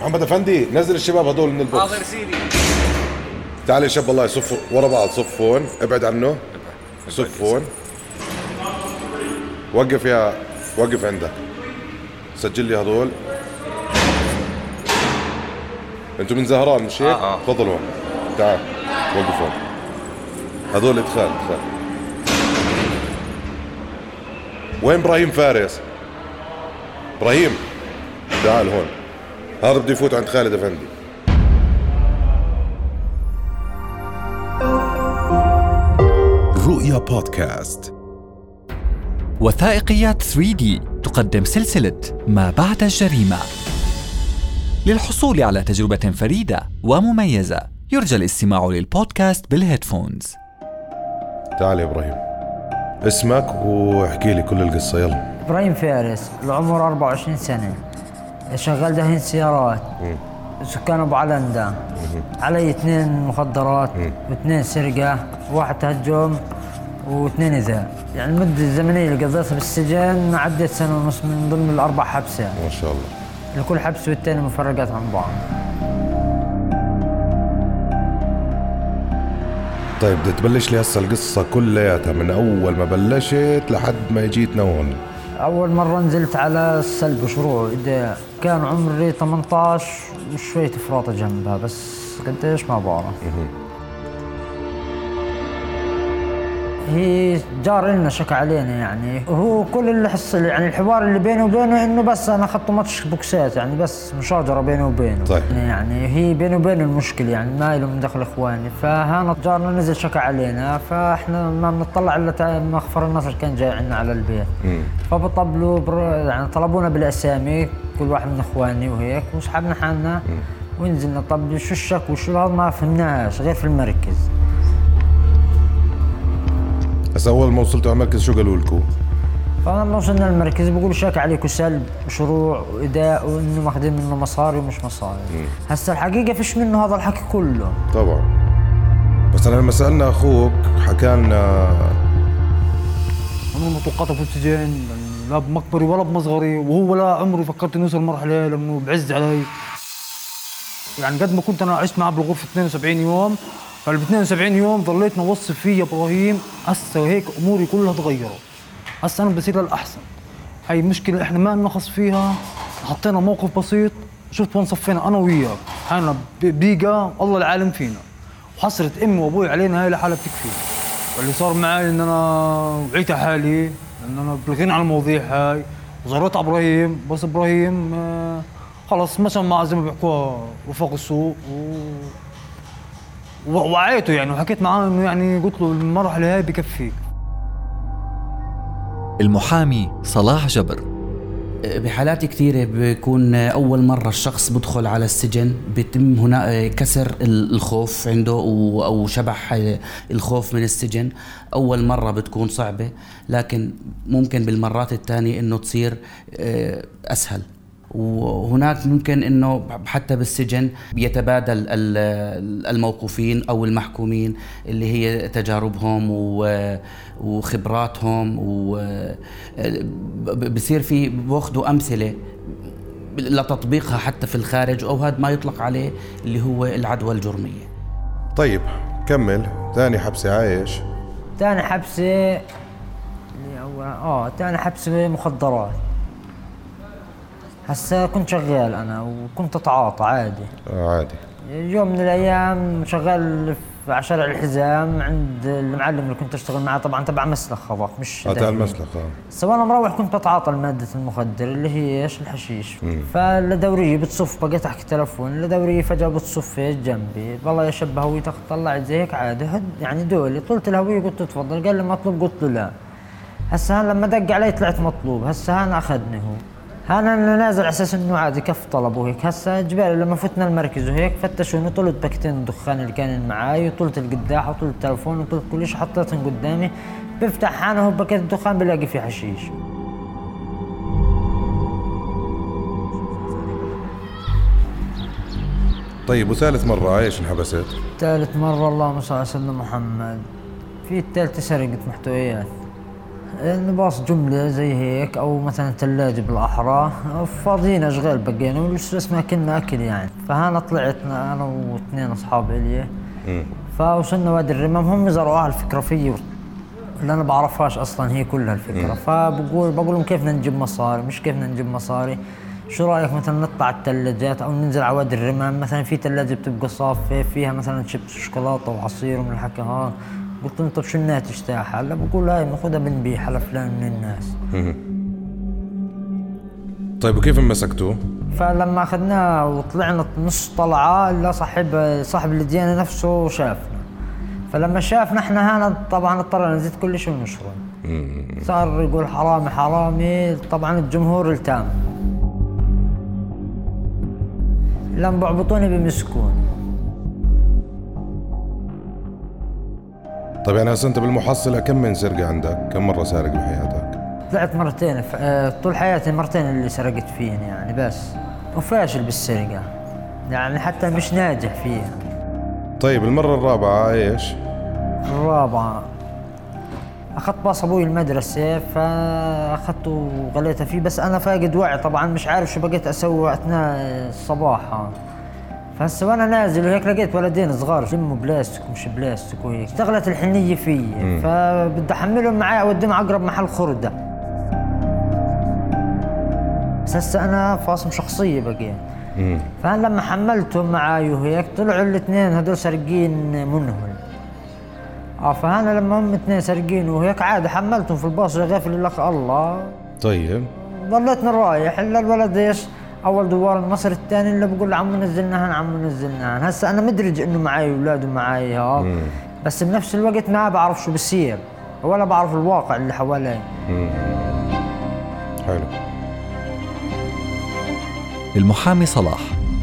محمد افندي نزل الشباب هدول من البوكس. حاضر سيدي تعال يا شاب الله يصفوا ورا بعض صفون. ابعد عنه. صفون. وقف يا وقف عندك سجل لي هذول. أنتوا من زهران مش هيك؟ آه، آه. تفضلوا. هون. تعال وقف هون هذول ادخال ادخال وين إبراهيم فارس؟ إبراهيم. تعال هون. هذا بده يفوت عند خالد أفندي. رؤيا بودكاست. وثائقيات 3D تقدم سلسلة ما بعد الجريمة. للحصول على تجربة فريدة ومميزة، يرجى الاستماع للبودكاست بالهيدفونز. تعال يا إبراهيم. اسمك واحكي لي كل القصة. يلا. إبراهيم فارس العمر 24 سنة. شغال دهين سيارات. سكان أبو علندة علي اثنين مخدرات واثنين سرقة واحد تهجم واثنين إذاء. يعني المدة الزمنية اللي قضيتها بالسجن عدت سنة ونص من ضمن الأربع حبسات ما شاء الله. لكل حبس والتاني مفرقات عن بعض. طيب بدي تبلش لي هسه القصة كلياتها. من أول ما بلشت لحد ما جيتنا هون. أول مرة نزلت على السلب شروع. كان عمري 18 وشويه فراطة جنبها بس قديش ما بعرف هي جار لنا شكى علينا يعني. هو كل اللي حصل يعني الحوار اللي بيني وبينه إنه بس أنا اخذت ماتش بوكسات يعني بس مشاجرة بيني وبينه. طيب. يعني هي بيني وبينه المشكلة يعني ما له من دخل إخواني. فهنا جارنا نزل شكى علينا فإحنا ما بنطلع إلا تا- مخفر النصر كان جاي عندنا على البيت. فبطبلوا بر... يعني طلبونا بالأسامي كل واحد من إخواني وهيك وسحبنا حالنا ونزلنا. طب شو الشك؟ وشو هذا ما فهمناهاش غير في المركز. هسه أول ما وصلتوا على المركز شو قالوا لكم؟ فلما وصلنا المركز بيقولوا شاك عليكم سلب وشروع واداء وإنه ماخذين منه مصاري ومش مصاري. هسه الحقيقة فيش منه هذا الحكي كله. طبعا. بس أنا لما سألنا أخوك حكى لنا عمري ما توقعت افوت سجن يعني لا بمكبري ولا بمصغري وهو لا عمري فكرت اني اوصل المرحله لأنه بعز علي. يعني قد ما كنت أنا عشت معه بالغرفة 72 يوم فال 72 يوم ضليت نوصف فيه يا إبراهيم هسه هيك أموري كلها تغيرت. هسه أنا بصير للأحسن. هاي مشكلة إحنا ما نخص فيها. حطينا موقف بسيط. شفت وين صفينا؟ أنا وياك. حالنا بيقى الله العالم فينا. وحصرت أمي وأبوي علينا هاي لحالها بتكفي. واللي صار معي إن أنا وعيت حالي إن أنا بلغينا عن المواضيع هاي. وزرت على إبراهيم. بس إبراهيم آه، خلص مشى مع زي ما بيحكوها رفاق السوق. و و- وعيته يعني وحكيت معاه إنه يعني قلت له المرحلة هاي بكفيك. المحامي صلاح جبر. بحالات كثيرة بيكون أول مرة الشخص بدخل على السجن بيتم هنا كسر الخوف عنده أو شبح الخوف من السجن. أول مرة بتكون صعبة لكن ممكن بالمرات الثانية إنه تصير آه، أسهل. وهناك ممكن إنه حتى بالسجن بيتبادل ال- الموقوفين أو المحكومين اللي هي تجاربهم و- وخبراتهم وبصير في باخذوا امثله لتطبيقها حتى في الخارج أو هذا ما يطلق عليه اللي هو العدوى الجرمية. طيب كمل. ثاني حبسة عايش؟ ثاني حبسة آه ثاني حبسة مخدرات. هسه كنت شغال أنا وكنت أتعاطى عادي. آه عادي. يوم من الأيام شغال في على شارع الحزام عند المعلم اللي كنت أشتغل معه طبعا تبع مسلخ هذاك مش آه تعال دهني. مسلخ آه. سو أنا مروح كنت بتعاطى المادة المخدر اللي هي إيش؟ الحشيش. فالدورية بتصف بقيت أحكي تلفون الدورية فجأة بتصف إيش جنبي. والله يا شب هويتك طلعت زي هيك عادي هد يعني دولي. طلت الهوية قلت له تفضل قال لي مطلوب؟ قلت له لا. هسه لما دق علي طلعت مطلوب هسه أخذني هو. أنا نازل على أساس إنه عادي كف طلب وهيك هسه جبالي لما فتنا المركز وهيك فتشوني طلت باكتين الدخان اللي كانوا معاي وطلت القداح وطلت التلفون وطلت كل شيء حطيتهم قدامي. بفتح حانه باكيت الدخان بلاقي فيه حشيش. طيب وثالث مرة عايش انحبست ثالث مرة اللهم صل على سيدنا محمد. في الثالثة سرقة محتويات نباص جملة زي هيك أو مثلا ثلاجة بالأحرى فاضيين أشغال بقينا والأساس ما كنا أكل يعني. فهنا طلعت أنا واثنين أصحاب إلي. فوصلنا وادي الرمام هم زرعوها الفكرة فيي اللي أنا بعرفهاش أصلا هي كلها الفكرة. فبقول بقول لهم كيف نجيب مصاري؟ مش كيف نجيب مصاري؟ شو رأيك مثلا نطلع الثلاجات أو ننزل على وادي الرمام مثلا في ثلاجة بتبقى صافيه فيها مثلا شيبس شوكولاتة وعصير ومن الحكي هذا قلت لهم طب شو الناتج تاعها؟ هلا بقول هاي بناخذها بنبيعها لفلان من الناس. طيب وكيف مسكتوه؟ فلما أخذناه وطلعنا نص طلعة إلا صاحب صاحب الديانة نفسه شافنا. فلما شافنا إحنا هنا طبعا اضطرينا نزيد كل شيء ونشره صار يقول حرامي حرامي. طبعا الجمهور التام. لما بعبطوني بمسكوني. طيب يعني هسه انت بالمحصله كم من سرقة عندك؟ كم مرة سارق بحياتك؟ طلعت مرتين آه، طول حياتي مرتين اللي سرقت فيهن يعني بس وفاشل بالسرقة يعني حتى مش ناجح فيها طيب المرة الرابعة إيش؟ الرابعة أخذت باص أبوي المدرسة فأخذته وغليته فيه بس أنا فاقد وعي طبعا مش عارف شو بقيت أسوي أثناء الصباح. فهسه وأنا نازل وهيك لقيت ولدين صغار جموا بلاستيك مش بلاستيك وهيك. اشتغلت الحنية فيي. فبدي أحملهم معي أوديهم على أقرب محل خردة. بس هسه أنا فاصم شخصية بقيت فأنا لما حملتهم معاي وهيك طلعوا الاثنين هدول سارقين منهم. آه فانا لما هم اثنين سارقين وهيك عادي حملتهم في الباص غافل لك الله. طيب. ضليتني رايح إلا الولد إيش؟ أول دوار النصر الثاني اللي بقول له عمو نزلناهن عمو نزلناهن هسه أنا مدرج إنه معي أولاد ومعي ها. بس بنفس الوقت ما بعرف شو بصير ولا بعرف الواقع اللي حوالي. حلو. المحامي صلاح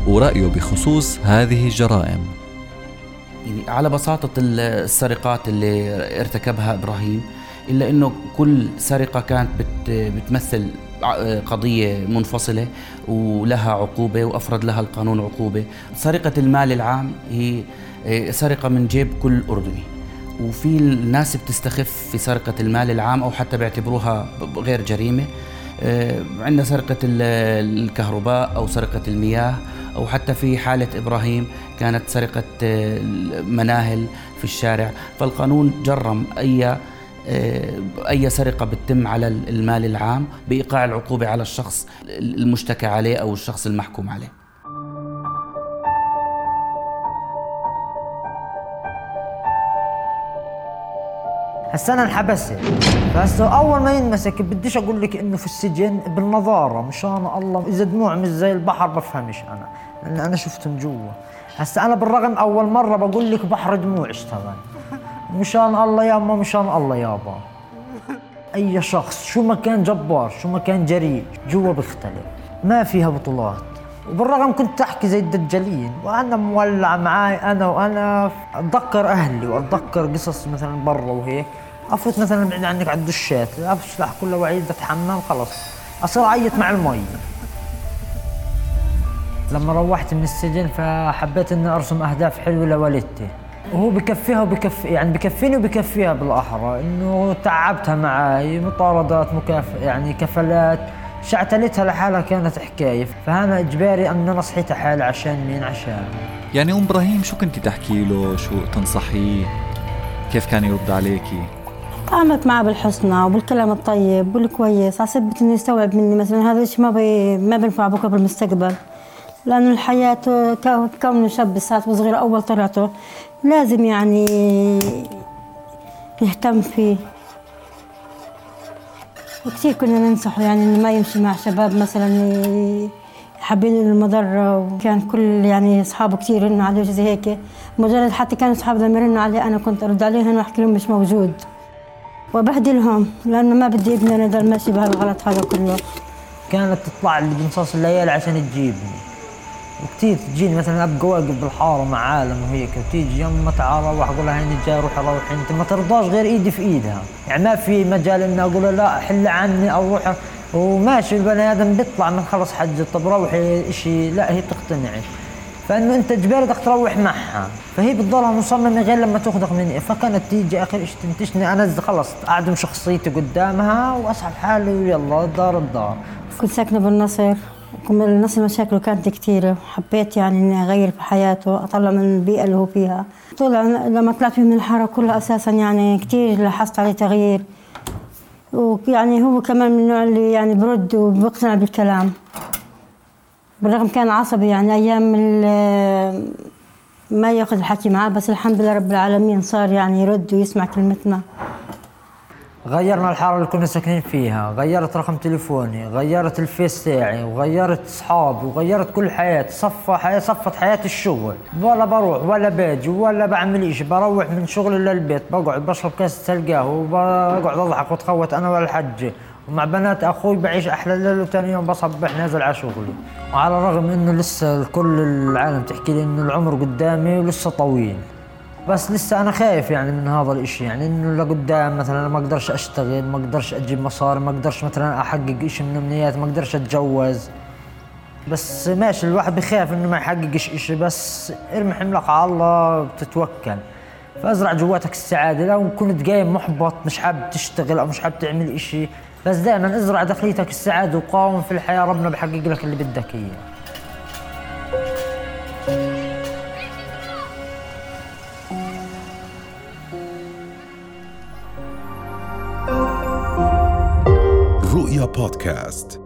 ورأيه بخصوص هذه الجرائم. يعني على بساطة ال- السرقات اللي ارتكبها إبراهيم إلا أنه كل سرقة كانت بت بتمثل قضية منفصلة ولها عقوبة وأفرد لها القانون عقوبة. سرقة المال العام هي إيه، سرقة من جيب كل أردني. وفي الناس بتستخف في سرقة المال العام أو حتى بيعتبروها غير جريمة. آه، عندنا سرقة ال- الكهرباء أو سرقة المياه أو حتى في حالة إبراهيم كانت سرقة آه، المناهل في الشارع. فالقانون جرم أي آه، أي سرقة بتتم على المال العام بإيقاع العقوبة على الشخص المشتكى عليه أو الشخص المحكوم عليه. هسه أنا انحبست فهسه أول ما ينمسك بديش أقول لك إنه في السجن بالنظارة مشان الله. إذا دموع مش زي البحر بفهمش أنا لأن أنا شفتهم جوا. هسه أنا بالرغم أول مرة بقول لك بحر دموع اشتغل. مشان الله ياما مشان الله يابا أي شخص شو ما كان جبار شو ما كان جريء جوا بيختلف. ما فيها بطولات وبالرغم كنت أحكي زي الدجالين وأنا مولع معاي أنا وأنا. أتذكر أهلي وأتذكر قصص مثلا برا وهيك. أفوت مثلا بعيد عنك على الدشات أفشلح كل وعيد أتحمم خلص أصير أعيط مع المي. لما روحت من السجن فحبيت إني أرسم أهداف حلوة لوالدتي. وهو بكفيها وبكفي يعني بكفيني وبكفيها بالاحرى إنه تعبتها معي مطاردات مكاف يعني كفلات. شعتلتها لحالها كانت حكاية. فانا إجباري أن أنا صحيت حالي عشان مين؟ عشان. يعني أم إبراهيم شو كنت تحكي له؟ شو تنصحيه؟ كيف كان يرد عليكي؟ تعاملت معه بالحسنى وبالكلام الطيب والكويس على سبة إنه يستوعب مني مثلا هذا الشيء ما بي ما بينفع بكرة بالمستقبل. لأنه الحياة ك- كونه شاب ساعات وصغير أول طلعته لازم يعني نهتم فيه. وكثير كنا ننصحه يعني إنه ما يمشي مع شباب مثلا حابين المضرة وكان كل يعني أصحابه كثير يرنوا عليه زي هيك. مجرد حتى كانوا اصحابه لما يرنوا عليه أنا كنت أرد عليهم وأحكي لهم مش موجود. وبهدلهم لأنه ما بدي ابني يضل ماشي بهالغلط هذا كله. كانت تطلع بنصاص الليالي عشان تجيبني. وكتير تجيني مثلا أبقى واقف بالحارة مع عالم وهيك وتيجي يما تعال روح أقول لها هيني جاي روحي روحي أنت ما ترضاش غير إيدي في إيدها. يعني ما في مجال إني أقول لا حل عني أو روحي وماشي البني آدم بيطلع من خلص حجة طب روحي إشي لا هي بتقتنعي. فإنه أنت اجباري بدك تروح معها فهي بتضلها مصممة غير لما تأخذك مني. فكانت تيجي اخر شيء تنتشني أنا خلص أعدم شخصيتي قدامها وأسحب حالي ويلا الدار الدار. كنت ساكنة بالنصر كم- النصر مشاكله كانت كثيرة حبيت يعني إني أغير في حياته أطلع من البيئة اللي هو فيها. طلع لما طلعت من الحارة كلها أساسا يعني كثير لاحظت عليه تغيير. ويعني هو كمان من النوع اللي يعني برد وبيقتنع بالكلام. بالرغم كان عصبي يعني أيام ما يأخذ الحكي معاه بس الحمد لله رب العالمين صار يعني يرد ويسمع كلمتنا. غيرنا الحارة اللي كنا ساكنين فيها غيرت رقم تليفوني غيرت الفيس تاعي وغيرت اصحابي وغيرت كل حياتي صفى حياة صفت حياتي الشغل. ولا بروح ولا باجي ولا بعمل إشي بروح من شغلي للبيت بقعد بشرب كاسة القهوة وبقعد أضحك واتخوت أنا والحجة ومع بنات أخوي بعيش أحلى ليل وثاني يوم بصبح نازل على شغلي. وعلى الرغم إنه لسه كل العالم تحكي لي إنه العمر قدامي ولسه طويل. بس لسه أنا خايف يعني من هذا الإشي. يعني إنه لقدام مثلا ما أقدرش أشتغل ما أقدرش أجيب مصاري ما أقدرش مثلا أحقق إشي من امنياتي ما أقدرش أتجوز. بس ماشي الواحد بخاف إنه ما يحققش إشي بس ارمي حملك على الله بتتوكل فأزرع جواتك السعادة. لو كنت قايم محبط مش حابب تشتغل أو مش حابب تعمل إشي بس دائما ازرع داخليتك السعادة وقاوم في الحياة. ربنا بحقق لك اللي بدك إياه. بودكاست.